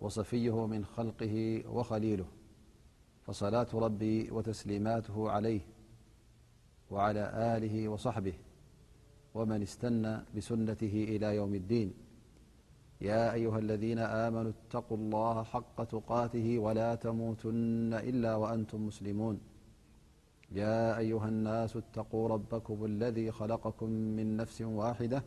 وصفيه من خلقه وخليله فصلاة ربي وتسليماته عليه وعلى له وصحبه ومن استنى بسنته إلى يوم الدين يا أيها الذين آمنوا اتقوا الله حق تقاته ولا تموتن إلا وأنتم مسلمون يا أيها الناس اتقوا ربكم الذي خلقكم من نفس واحدة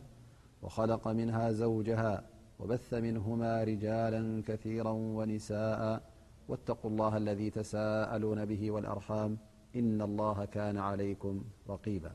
وخلق منها زوجها وبث منهما رجالا كثيرا ونساءا واتقوا الله الذي تسالون به والأرحام إن الله كان عليكم رقيبايا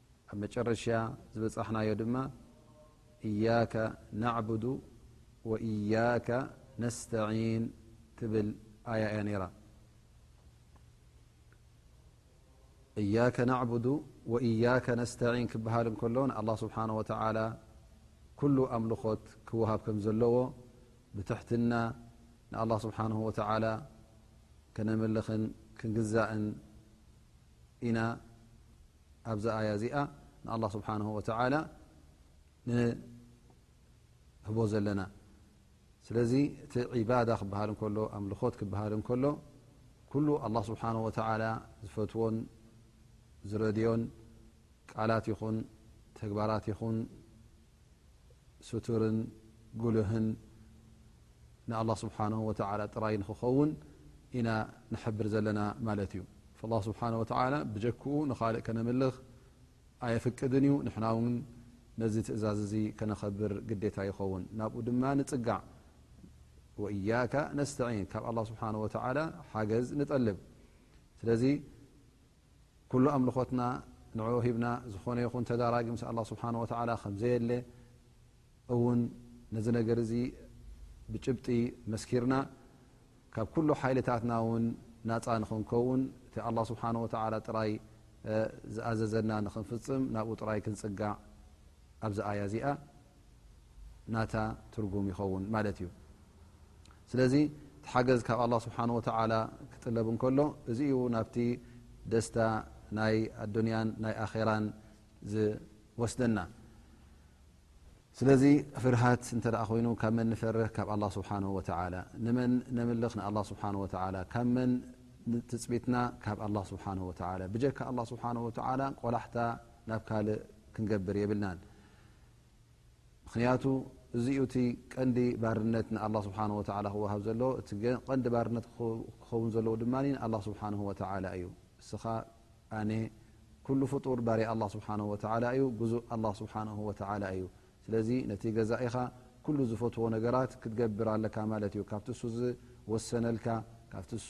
ኣብ መጨረሻ ዝበፃሕናዮ ድማ እያከ ናዕቡዱ ወእያከ ነስተዒን ትብል ኣያ እያ ነይራ እያከ ናዕቡዱ ወእያከ ነስተዒን ክበሃል እንከሎ ንኣላ ስብሓን ወተዓላ ኩሉ ኣምልኾት ክወሃብ ከም ዘለዎ ብትሕትና ንኣላ ስብሓን ወተዓላ ከነምልኽን ክንግዛእን ኢና ኣብዛ ኣያ እዚኣ ንኣላ ስብሓን ወተላ ንህቦ ዘለና ስለዚ እቲ ዒባዳ ክበሃል እንከሎ ኣምልኾት ክበሃል እንከሎ ኩሉ ኣላ ስብሓን ወተላ ዝፈትዎን ዝረድዮን ቃላት ይኹን ተግባራት ይኹን ስቱርን ጉሉህን ንኣላህ ስብሓን ወተላ ጥራይ ንክኸውን ኢና ንሕብር ዘለና ማለት እዩ ላ ስብሓን ወተላ ብጀክኡ ንካልእ ከነምልኽ ኣየፍቅድን እዩ ንሕና ውን ነዚ ትእዛዝ እዚ ከነኸብር ግዴታ ይኸውን ናብኡ ድማ ንፅጋዕ ወእያካ ነስተዒን ካብ ኣላ ስብሓን ወተላ ሓገዝ ንጠልብ ስለዚ ኩሉ ኣምልኾትና ንዕኡ ሂብና ዝኾነ ይኹን ተዳራጊ ምስ ኣላ ስብሓን ወተዓላ ከም ዘየለ እውን ነዚ ነገር እዚ ብጭብጢ መስኪርና ካብ ኩሉ ሓይልታትና እውን ናፃ ንክንከውን እቲ ኣላ ስብሓን ወተዓላ ጥራይ ዝኣዘዘና ንክንፍፅም ናብኡ ጥራይ ክንፅጋዕ ኣብዚ ኣያ እዚኣ ናታ ትርጉም ይኸውን ማለት እዩ ስለዚ ሓገዝ ካብ ኣላ ስብሓን ወተላ ክጥለብ እንከሎ እዚ ዩ ናብቲ ደስታ ናይ ኣዱንያን ናይ ኣራን ዝወስደና ስለዚ ፍርሃት እንተ ኮይኑ ካብ መን ንፈርህ ካብ ኣላ ስብሓን ወተላ ንመን ነምልኽ ንኣ ስብሓ ወ ካብ መን ንትፅቢትና ካብ ኣላ ስብሓ ወላ ብጀካ ኣላ ስብሓን ወተላ ቆላሕታ ናብ ካልእ ክንገብር የብልናን ምክንያቱ እዚ ዩ እቲ ቀንዲ ባርነት ን ኣላ ስብሓ ወ ክወሃብ ዘለ እቲ ቀንዲ ባርነት ክኸውን ዘለዎ ድማ ንኣላ ስብሓ ወ እዩ እስኻ ኣነ ኩሉ ፍጡር ባርያ ኣላ ስብሓ ወ እዩ ግዙእ ኣላ ስብሓ ወ እዩ ስለዚ ነቲ ገዛኢኻ ኩሉ ዝፈትዎ ነገራት ክትገብር ኣለካ ማለት እዩ ካብቲ እሱ ዝወሰነልካ ካብቲ እሱ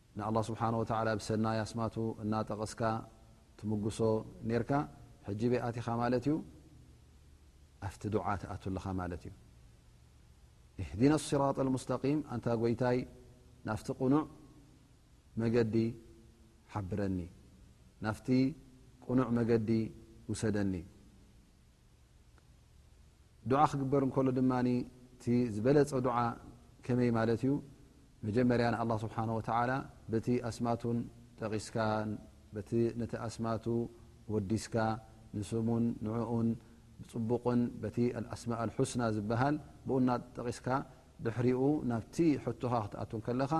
ንኣላህ ስብሓነ ወተዓላ ብሰናይ ኣስማቱ እናጠቐስካ ትምጉሶ ኔርካ፣ ሕጂ በይ ኣቲኻ ማለት እዩ? ኣብቲ ዱዓ ትኣቱ ኣለኻ ማለት እዩ። እህዲና ኣስራጥ ኣልሙስተቂም፣ ኣንታ ጎይታይ ናፍቲ ቅኑዕ መገዲ ሓብረኒ፣ ናፍቲ ቅኑዕ መገዲ ውሰደኒ። ዱዓ ክግበር እንከሎ ድማ እቲ ዝበለፀ ዱዓ ከመይ ማለት እዩ መጀመርያ ንኣላ ስብሓን ወተላ በቲ ኣስማቱን ጠቒስካ በቲ ነቲ ኣስማቱ ወዲስካ ንስሙን ንዕኡን ብፅቡቕን በቲ ኣስማእ ልሑስና ዝበሃል ብኡና ጠቒስካ ድሕሪኡ ናብቲ ሕቶኻ ክትኣቱን ከለኻ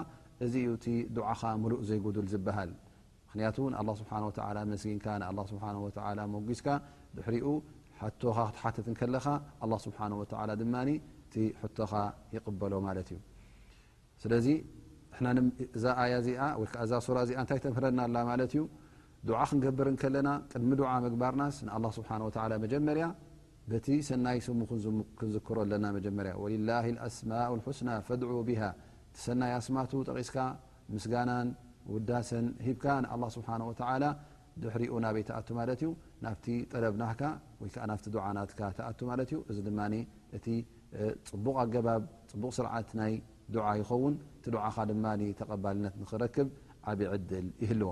እዚ እዩ እቲ ዱዓኻ ምሉእ ዘይጉዱል ዝበሃል ምክንያቱ ንኣላ ስብሓን ወተላ ኣመስጊንካ ንኣላ ስብሓን ወተላ ሞጒስካ ድሕሪኡ ሕቶኻ ክትሓትት ከለኻ ኣላ ስብሓን ወተላ ድማ እቲ ሕቶኻ ይቕበሎ ማለት እዩ ስለዚ እዛ ኣያ እዚኣ ወይከዓ እዛ ሱራ እዚኣ እንታይ ተምህረና ኣላ ማለት እዩ ዱዓ ክንገብር ከለና ቅድሚ ዱዓ ምግባርናስ ንኣላ ስብሓን ወተላ መጀመርያ በቲ ሰናይ ስሙ ክንዝክሮ ኣለና መጀመርያ ወልላ ኣስማእ ሑስና ፈድዑ ብሃ እቲ ሰናይ ኣስማቱ ጠቒስካ ምስጋናን ውዳሰን ሂብካ ንኣላ ስብሓን ወተላ ድሕሪኡ ናበይ ትኣቱ ማለት እዩ ናብቲ ጠለብ ናካ ወይ ከዓ ናብቲ ዱዓ ናትካ ትኣቱ ማለት እዩ እዚ ድማ እቲ ፅቡቕ ኣገባብ ፅቡቕ ስርዓት ናይ ዱዓ ይኸውን እቲ ዱዓኻ ድማ ተቐባልነት ንክረክብ ዓብ ዕድል ይህልዎ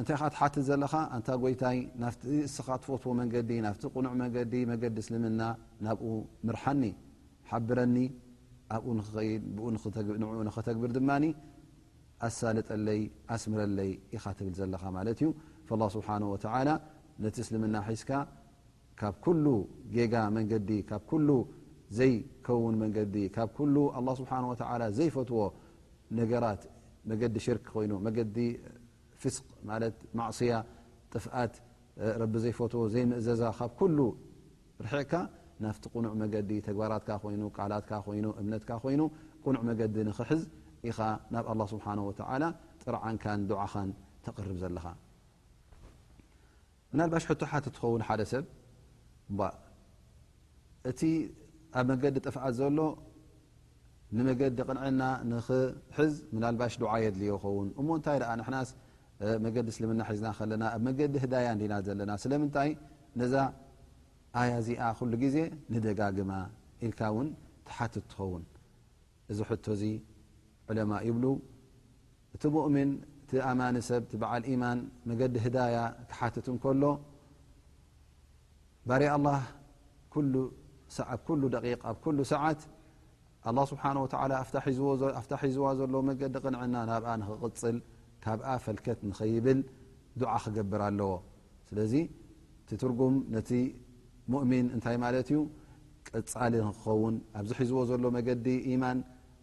እንታይ ኸዓ ትሓትት ዘለኻ ኣንታ ጎይታይ ናፍቲ እስኻ ትፈትዎ መንገዲ ናፍቲ ቅኑዕ መንገዲ መገዲ እስልምና ናብኡ ምርሓኒ ሓብረኒ ኣብኡ ንክኸይድ ብኡ ንኡ ንኸተግብር ድማ ኣሳልጠለይ ኣስምረለይ ኢኻ ትብል ዘለኻ ማለት እዩ ስብሓ ወተላ ነቲ እስልምና ሒዝካ ካብ ኩሉ ጌጋ መንገዲ ካብ ኩሉ ዘይከውን መንገዲ ካብ ኩሉ ኣላ ስብሓን ወተላ ዘይፈትዎ ነገራት መገዲ ሽርክ ኮይኑ መገዲ ፍስቅ ማለት ማዕስያ ጥፍኣት ረቢ ዘይፈትዎ ዘይምእዘዛ ካብ ኩሉ ርሕዕካ ናፍቲ ቅኑዕ መገዲ ተግባራትካ ኮይኑ ቃላትካ ኮይኑ እምነትካ ኮይኑ ቅኑዕ መገዲ ንክሕዝ ኢኻ ናብ ኣላ ስብሓን ወተላ ጥርዓንካን ድዓኻን ተቕርብ ዘለኻ ምናልባሽ ሕቶ ሓትት ትኸውን ሓደ ሰብ እባ እቲ ኣብ መገዲ ጥፍኣት ዘሎ ንመገዲ ቅንዕና ንክሕዝ ምናልባሽ ዱዓ የድልዮ ኸውን እሞ እንታይ ደኣ ንሕናስ መገዲ እስልምና ሒዝና ከለና ኣብ መገዲ ህዳያ እንዲና ዘለና ስለምንታይ ነዛ ኣያ እዚኣ ኩሉ ግዜ ንደጋግማ ኢልካ እውን ተሓትት ትኸውን እዚ ሕቶ እዚ ዕለማ ይብሉ እቲ ሙእምን እቲ ኣማኒ ሰብ እቲ በዓል ኢማን መገዲ ህዳያ ክሓትት እንከሎ ባርያ ኣላህ ኩሉ ኣብ ኩሉ ደቂቅ ኣብ ኩሉ ሰዓት ኣላ ስብሓን ወተላ ኣፍታ ሒዝዋ ዘለዎ መገዲ ቕንዕና ናብኣ ንክቕፅል ካብኣ ፈልከት ንኸይብል ዱዓ ክገብር ኣለዎ ስለዚ እቲ ትርጉም ነቲ ሙእሚን እንታይ ማለት እዩ ቀፃሊ ንክኸውን ኣብዚ ሒዝዎ ዘሎ መገዲ ኢማን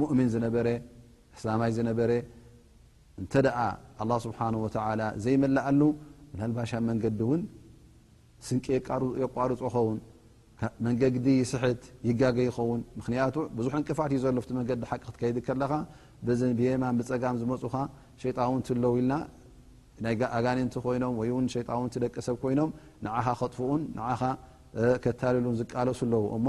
ሙእሚን ዝነበረ ኣስላማይ ዝነበረ እንተ ደኣ ኣላ ስብሓን ወተላ ዘይመላኣሉ ምናልባሽ ኣብ መንገዲ እውን ስንቂ የቋርፆ ኸውን መንገዲ ይስሕት ይጋገ ይኸውን ምክንያቱ ብዙሕ ዕንቅፋት እዩ ዘሎ ቲ መንገዲ ሓቂ ክትከይድ ከለኻ ብዚ ብየማን ብፀጋም ዝመፁኻ ሸጣውንቲ ኣለዉ ኢልና ናይ ኣጋኒንቲ ኮይኖም ወይ ውን ሸጣውንቲ ደቂ ሰብ ኮይኖም ንዓኻ ከጥፍኡን ንዓኻ ከታልሉን ዝቃለሱ ኣለዉ እሞ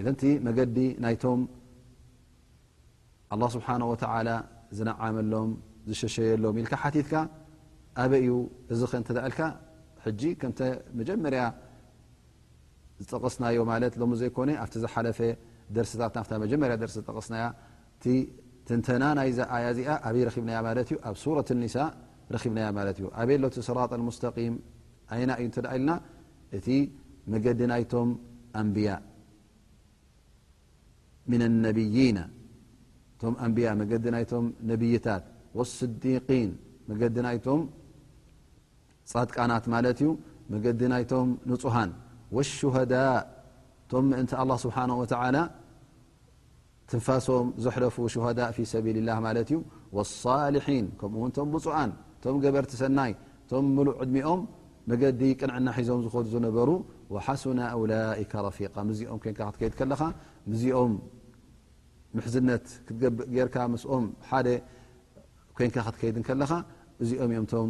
ኢዘንቲ መገዲ ናይቶም ኣላ ስብሓን ወተላ ዝነዓመሎም ዝሸሸየሎም ኢልካ ሓቲትካ ኣበይ እዩ እዚ ከ እንተ ኢልካ ሕጂ ከምተ መጀመርያ ዝጠቐስናዮ ማለት ሎሚ ዘይኮነ ኣብቲ ዝሓለፈ ደርስታት ናፍታ መጀመርያ ደርሲ ዝጠቐስናያ እቲ ትንተና ናይዛ ኣያ እዚኣ ኣበይ ረኪብናያ ማለት እዩ ኣብ ሱረት ኒሳ ረኪብናያ ማለት እዩ ኣበይ ሎቲ ስራጥ ሙስተቂም ኣይና እዩ እንተ ኢልና እቲ መገዲ ናይቶም ኣንብያ ምነ ነብይና እቶም ኣንብያ መገዲ ናይቶም ነብይታት ወስዲቂን መገዲ ናይቶም ፃድቃናት ማለት እዩ መገዲ ናይቶም ንፁሃን ወሹሃዳ እቶም ምእንቲ ኣላ ስብሓን ወተዓላ ትንፋሶም ዘሕለፉ ሹሃዳእ ፊ ሰቢልላህ ማለት እዩ ወሳሊሒን ከምኡ ውን ቶም ብፁዓን ቶም ገበርቲ ሰናይ ቶም ምሉእ ዕድሚኦም መገዲ ቅንዕና ሒዞም ዝኸዱ ዝነበሩ ወሓሱና ኡላኢካ ረፊቃ ምዚኦም ኮንካ ክትከይድ ከለኻ ምዚኦም ምሕዝነት ክትገብእ ጌርካ ምስኦም ሓደ ኮንካ ክትከይድ ከለኻ እዚኦም እዮም ቶም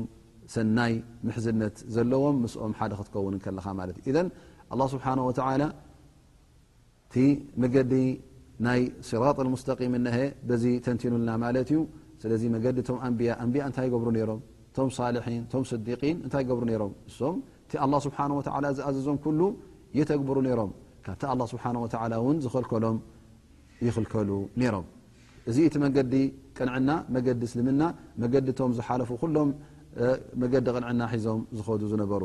ሰናይ ምሕዝነት ዘለዎም ምስኦም ሓደ ክትከውን ከለኻ ማለት እዩ ኢዘን ኣላ ስብሓን ወተዓላ እቲ መገዲ ናይ ሲራጥ ኣልሙስተቂም እነሀ በዚ ተንቲኑልና ማለት እዩ ስለዚ መገዲ ቶም ኣንብያ ኣንብያ እንታይ ይገብሩ ነይሮም ቶም ሳልሒን ቶም ስዲቂን እንታይ ይገብሩ ነይሮም እሶም እቲ ኣላ ስብሓን ወተላ ዝኣዘዞም ኩሉ የተግብሩ ነይሮም ካብቲ ኣላ ስብሓን ወተላ እውን ዝኸልከሎም ይኽልከሉ ነይሮም እዚ እቲ መገዲ ቅንዕና መገዲ እስልምና መገዲ ቶም ዝሓለፉ ኩሎም መገዲ ቅንዕና ሒዞም ዝኸዱ ዝነበሩ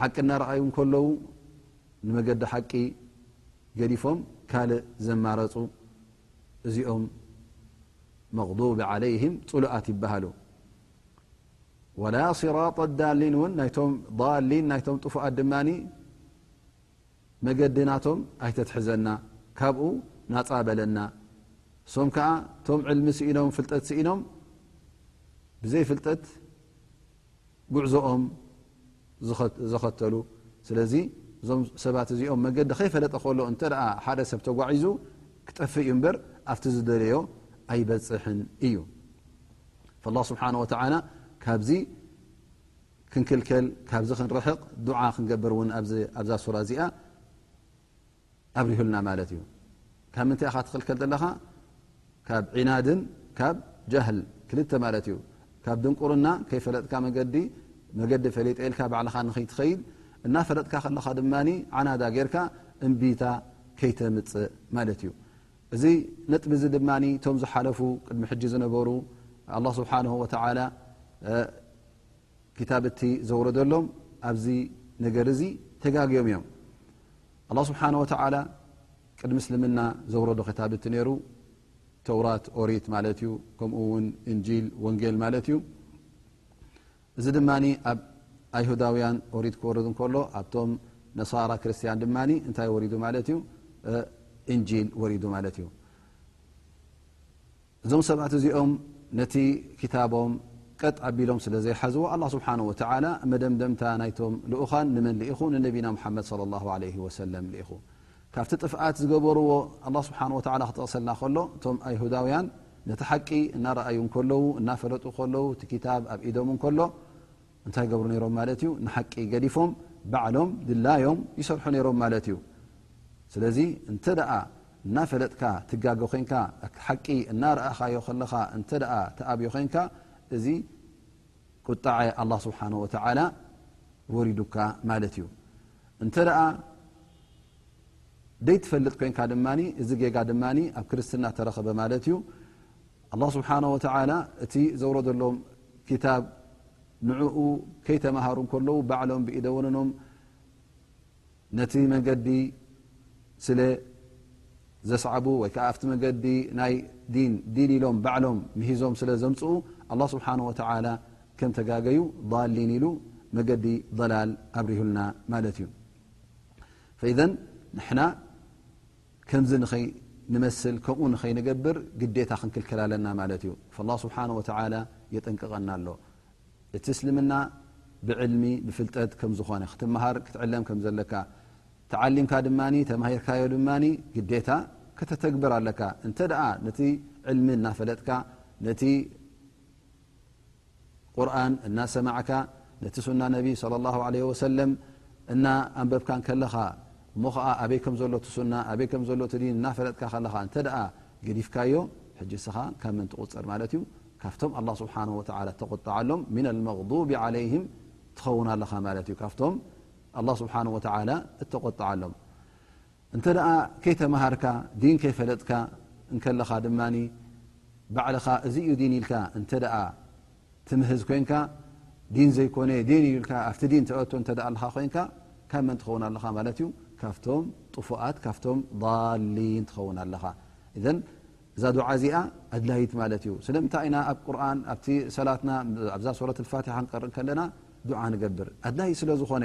ሓቂ እናረኣዩ እንከለዉ ንመገዲ ሓቂ ገዲፎም ካልእ ዘማረፁ እዚኦም መቕዱቢ ዓለይህም ፅሉኣት ይበሃሉ ወላ ስራጣ ዳሊን እውን ናይቶም ሊን ናይቶም ጥፉኣት ድማ መገዲ ናቶም ኣይተትሕዘና ካብኡ ናፃ በለና እሶም ከዓ እቶም ዕልሚ ስኢኖም ፍልጠት ስኢኖም ብዘይ ፍልጠት ጉዕዞኦም ዘኸተሉ ስለዚ እዞም ሰባት እዚኦም መገዲ ከይፈለጠ ከሎ እተ ሓደ ሰብ ተጓዒዙ ክጠፍእ እዩ በር ኣብቲ ዝደለዮ ኣይበፅሕን እዩ ላ ስብሓን ወተላ ካብዚ ክንክልከል ካብዚ ክንርሕቕ ዱዓ ክንገብር እውን ኣብዛ ሱራ እዚኣ ኣብሪሁልና ማለት እዩ ካብ ምንታይ ኢኻ ትኽልከል ዘለኻ ካብ ዒናድን ካብ ጃህል ክልተ ማለት እዩ ካብ ድንቁርና ከይፈለጥካ መገዲ መገዲ ፈሊጠ ኢልካ ባዕልኻ ንኽይትኸይድ እናፈለጥካ ከለኻ ድማ ዓናዳ ጌርካ እምቢታ ከይተምፅእ ማለት እዩ እዚ ነጥቢ እዚ ድማ እቶም ዝሓለፉ ቅድሚ ሕጂ ዝነበሩ ኣላ ስብሓን ወተላ ክታብ እቲ ዘውረደሎም ኣብዚ ነገር እዚ ተጋግዮም እዮም ኣላ ስብሓን ወተዓላ ቅድሚ እስልምና ዘውረዶ ክታብ እቲ ነይሩ ተውራት ኦሪት ማለት እዩ ከምኡ ውን እንጂል ወንጌል ማለት እዩ እዚ ድማ ኣብ ኣይሁዳውያን ኦሪት ክወርድ እንከሎ ኣብቶም ነሳራ ክርስትያን ድማ እንታይ ወሪዱ ማለት እዩ እንጂል ወሪዱ ማለት እዩ እዞም ሰባት እዚኦም ነቲ ክታቦም ቀጥ ኣቢሎም ስለ ዘይሓዝዎ ኣላ ስብሓን ወተዓላ መደምደምታ ናይቶም ልኡኻን ንመን ልኢኹ ንነቢና ሙሓመድ ለ ላ ለ ወሰለም ልኢኹ ካብቲ ጥፍኣት ዝገበርዎ ኣላ ስብሓን ወተላ ክጠቕሰልና ከሎ እቶም ኣይሁዳውያን ነቲ ሓቂ እናረኣዩ እንከለዉ እናፈለጡ ከለዉ እቲ ክታብ ኣብ ኢዶም እንከሎ እንታይ ገብሩ ነሮም ማለት እዩ ንሓቂ ገዲፎም ባዕሎም ድላዮም ይሰርሑ ነሮም ማለት እዩ ስለዚ እንተ እናፈለጥካ ትጋገ ኮንካ ሓቂ እናረእኻዮ ከለኻ እተ ተኣብዮ ኮንካ እዚ ቁጣዐ ኣላ ስብሓን ወተላ ወሪዱካ ማለት እዩ እንተ ደይትፈልጥ ኮንካ ድማ እዚ ጌጋ ድማ ኣብ ክርስትና ተረኸበ ማለት እዩ ኣላ ስብሓን ወተላ እቲ ዘውረደሎም ክታብ ንዕኡ ከይተምሃሩ ከለዉ ባዕሎም ብኢደወነኖም ነቲ መንገዲ ስለ ዘስዓቡ ወይ ከዓ ኣብቲ መንገዲ ናይ ዲን ዲን ኢሎም ባዕሎም ምሂዞም ስለ ዘምፅኡ ኣላ ስብሓን ወተላ ከም ተጋገዩ ሊን ኢሉ መገዲ ላል ኣብሪሁልና ማለት እዩ ከምዚ ንኸይንመስል ከምኡ ንኸይንገብር ግዴታ ክንክልከል ኣለና ማለት እዩ ላه ስብሓን ወተላ የጠንቅቐና ኣሎ እቲ እስልምና ብዕልሚ ብፍልጠት ከም ዝኾነ ክትምሃር ክትዕለም ከም ዘለካ ተዓሊምካ ድማ ተማሂርካዮ ድማ ግዴታ ከተተግብር ኣለካ እንተ ነቲ ዕልሚ እናፈለጥካ ነቲ ቁርን እናሰማዕካ ነቲ ሱና ነቢ ص ه ሰለ እና ኣንበብካ ከለኻ እሞ ኸዓ ኣበይ ከም ዘሎ ሱና ኣበይ ከም ዘሎ ን እናፈለጥካ ከለኻ እተ ገዲፍካዮ ሕጂ እስኻ ካብ መን ትቁፅር ማለት እዩ ካብቶም ኣላ ስብሓን ወ ተቆጣዓሎም ምና መغضቢ ዓለይህም ትኸውን ኣለኻ ማለት እዩ ካብቶም ኣላ ስብሓን ወተላ እተቆጣዓሎም እንተ ከይተመሃርካ ዲን ከይፈለጥካ እንከለኻ ድማ ባዕልኻ እዚ እዩ ዲን ኢልካ እንተ ትምህዝ ኮንካ ዲን ዘይኮነ ዲን እዩ ኢልካ ኣብቲ ዲን ተእቶ እተ ኣለኻ ኮንካ ካብ መን ትኸውን ኣለኻ ማለት እዩ ካብቶም ጥፉኣት ካብቶም ሊን ትኸውን ኣለኻ እዛ ዱዓ እዚኣ ኣድላይት ማለት እዩ ስለምንታይ ኢና ኣብ ቁርን ኣብቲ ሰላትና ኣብዛ ሱረት ፋትሓ ንቀርእ ከለና ዱዓ ንገብር ኣድላይ ስለ ዝኾነ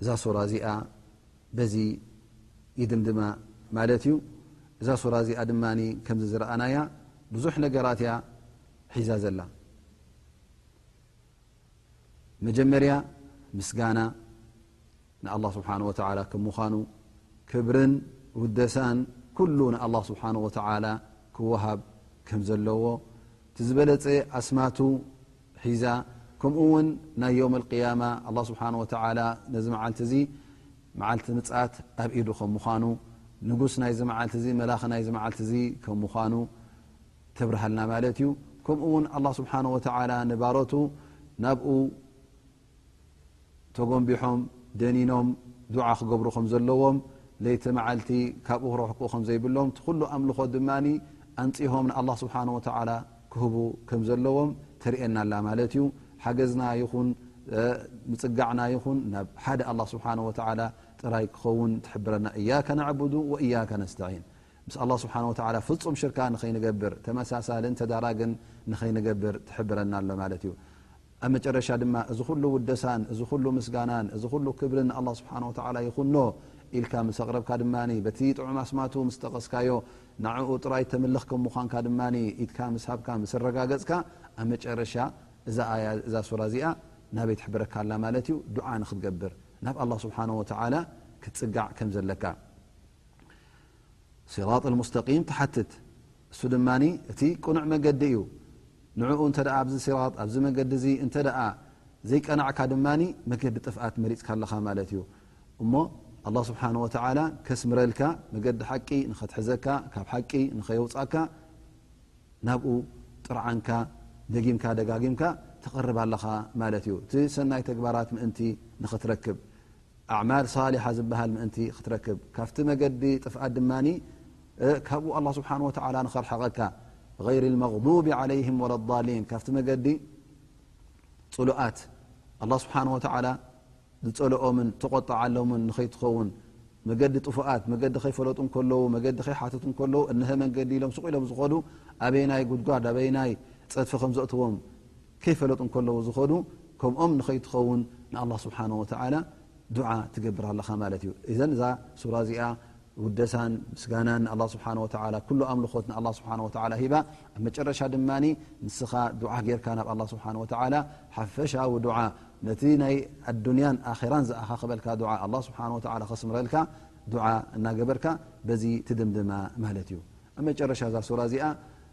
እዛ ሱራ እዚኣ በዚ ይድምድማ ማለት እዩ። እዛ ሱራ እዚኣ ድማ ከምዚ ዝረኣናያ ብዙሕ ነገራት እያ ሒዛ ዘላ። መጀመርያ ምስጋና ንኣላ ስብሓን ወተላ ክም ምዃኑ ክብርን ውደሳን ኩሉ ንኣላ ስብሓን ወተላ ክወሃብ ከም ዘለዎ እቲ ዝበለፀ ኣስማቱ ሒዛ ከምኡ ውን ናይ ዮም ኣልቅያማ ኣላ ስብሓን ወተዓላ ነዚ መዓልቲ እዚ መዓልቲ ምፅኣት ኣብ ኢዱ ከም ምዃኑ ንጉስ ናይዚ መዓልቲ እዚ መላኺ ናይዚ መዓልቲ እዚ ከም ምዃኑ ተብርሃልና ማለት እዩ ከምኡ ውን ኣላ ስብሓን ወተዓላ ንባሮቱ ናብኡ ተጎንቢሖም ደኒኖም ዱዓ ክገብሩ ከም ዘለዎም ለይቲ መዓልቲ ካብኡ ክረሕቁ ከም ዘይብሎም እቲ ኩሉ ኣምልኾት ድማ ኣንፂሆም ንኣላ ስብሓን ወተዓላ ክህቡ ከም ዘለዎም ተርእየና ኣላ ማለት እዩ ሓገዝና ይኹን ምፅጋዕና ይኹን ናብ ሓደ ኣላ ስብሓን ወተዓላ ጥራይ ክኸውን ትሕብረና እያከ ናዕቡዱ ወእያከ ነስተዒን ምስ ኣላ ስብሓን ወተዓላ ፍፁም ሽርካ ንኸይንገብር ተመሳሳልን ተዳራግን ንኸይንገብር ትሕብረና ኣሎ ማለት እዩ ኣብ መጨረሻ ድማ እዚ ኩሉ ውደሳን እዚ ኩሉ ምስጋናን እዚ ኩሉ ክብርን ንኣላህ ስብሓን ወተዓላ ይኹኖ ኢልካ ምስ ኣቕረብካ ድማ በቲ ጥዑም ኣስማቱ ምስ ጠቐስካዮ ንዕኡ ጥራይ ተምልኽ ከም ምዃንካ ድማ ኢድካ ምስ ሃብካ ምስ ኣረጋገጽካ ኣብ መጨረሻ እዛ ኣያ እዛ ሱራ እዚኣ ናበይ ትሕብረካ ኣላ ማለት እዩ ዱዓ ንክትገብር ናብ ኣላህ ስብሓን ወተዓላ ክትጽጋዕ ከም ዘለካ ሲራጥ ሙስተቂም ትሓትት እሱ ድማ እቲ ቅኑዕ መገዲ እዩ ንዕኡ እንተ ኣብዚ ሲራጥ ኣብዚ መገዲ እዚ እንተ ዘይቀናዕካ ድማ መገዲ ጥፍኣት መሪፅካ ኣለኻ ማለት እዩ እሞ ኣላ ስብሓን ወተላ ከስምረልካ መገዲ ሓቂ ንኸትሕዘካ ካብ ሓቂ ንኸየውፃካ ናብኡ ጥርዓንካ ደጊምካ ደጋጊምካ ተቕርብ ኣለኻ ማለት እዩ እቲ ሰናይ ተግባራት ምእንቲ ንኽትረክብ ኣዕማል ሳሊሓ ዝበሃል ምእንቲ ክትረክብ ካብቲ መገዲ ጥፍኣት ድማ ካብኡ ኣላ ስብሓን ወተላ ንኸርሐቐካ غይር መغዱብ ዓለይህም ወለዳሊን ካብቲ መገዲ ፅሉኣት ኣላ ስብሓን ወተላ ዝፀልኦምን ተቆጣዓሎምን ንኸይትኸውን መገዲ ጥፉኣት መገዲ ከይፈለጡ ከለዉ መገዲ ከይሓትት ከለዉ እሀ መንገዲ ኢሎም ስቁ ኢሎም ዝኸዱ ኣበይናይ ጉድጓድ ኣበይናይ ፀድፊ ከምዘእትዎም ከይፈለጡ እንከለዉ ዝኸዱ ከምኦም ንኸይትኸውን ንኣላ ስብሓን ወተዓላ ዱዓ ትገብር ኣለኻ ማለት እዩ እዘን እዛ ሱራ እዚኣ ውደሳን ምስጋናን ንኣላ ስብሓን ወተዓላ ኩሉ ኣምልኾት ንኣላ ስብሓን ወተዓላ ሂባ ኣብ መጨረሻ ድማ ንስኻ ዱዓ ጌርካ ናብ ኣላ ስብሓን ወተዓላ ሓፈሻዊ ዱዓ ነቲ ናይ ኣዱንያን ኣኼራን ዝኣኻኽበልካ ዱዓ ኣላ ስብሓን ወተዓላ ከስምረልካ ዱዓ እናገበርካ በዚ ትድምድማ ማለት እዩ ኣብ መጨረሻ እዛ ሱራ እዚኣ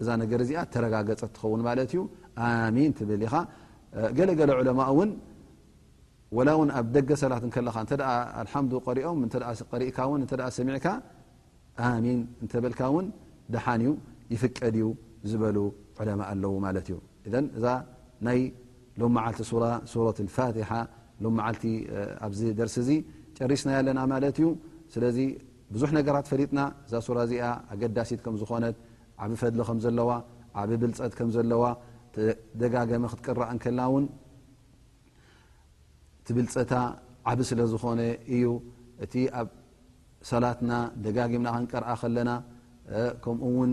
እዛ ነገር እዚኣ ተረጋገፀት ትኸውን ማለት እዩ ኣሚን ትብል ኢኻ ገለገለ ዑለማ እውን ወላ እውን ኣብ ደገ ሰላት ከለኻ እተ ኣልሓምዱ ቀሪኦም ሪእካ ውን እተ ሰሚዕካ ኣሚን እንተበልካ እውን ደሓን እዩ ይፍቀድ እዩ ዝበሉ ዕለማ ኣለዉ ማለት እዩ እን እዛ ናይ ሎ መዓልቲ ሱራ ሱረት ፋትሓ ሎ መዓልቲ ኣብዚ ደርሲ እዚ ጨሪስናይ ኣለና ማለት እዩ ስለዚ ብዙሕ ነገራት ፈሊጥና እዛ ሱራ እዚኣ ኣገዳሲት ከም ዝኾነት ዓቢ ፈድሊ ከም ዘለዋ ዓቢ ብልጸት ከም ዘለዋ ተደጋገመ ክትቅራእ እንከላ እውን እቲ ብልጸታ ዓቢ ስለ ዝኾነ እዩ እቲ ኣብ ሰላትና ደጋጊምና ክንቀርኣ ከለና ከምኡ እውን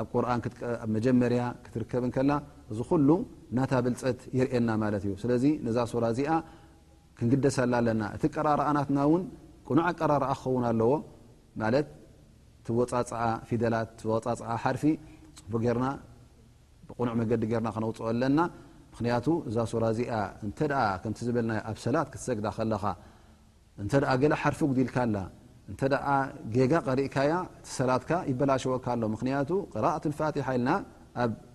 ኣብ ቁርን ኣብ መጀመርያ ክትርከብ እንከላ እዚ ኩሉ ናታ ብልጸት የርእየና ማለት እዩ ስለዚ ነዛ ሱራ እዚኣ ክንግደሰላ ኣለና እቲ ቀራርኣናትና ውን ቅኑዕ ኣቀራርኣ ክኸውን ኣለዎ ማለት እቲ ወፃፅኣ ፊደላት ወፃፅኣ ሓርፊ ፅቡቅ ገርና ብቕኑዕ መገዲ ገርና ክነውፅኦ ኣለና ምክንያቱ እዛ ሱራ እዚኣ እንተ ከምቲ ዝበልና ኣብ ሰላት ክትሰግዳ ከለኻ እንተ ገለ ሓርፊ ጉዲልካ ኣላ እንተ ጌጋ ቀሪእካያ እቲ ሰላትካ ይበላሸወካ ኣሎ ምክንያቱ ቅራእት ፋትሓ ኢልና ኣብ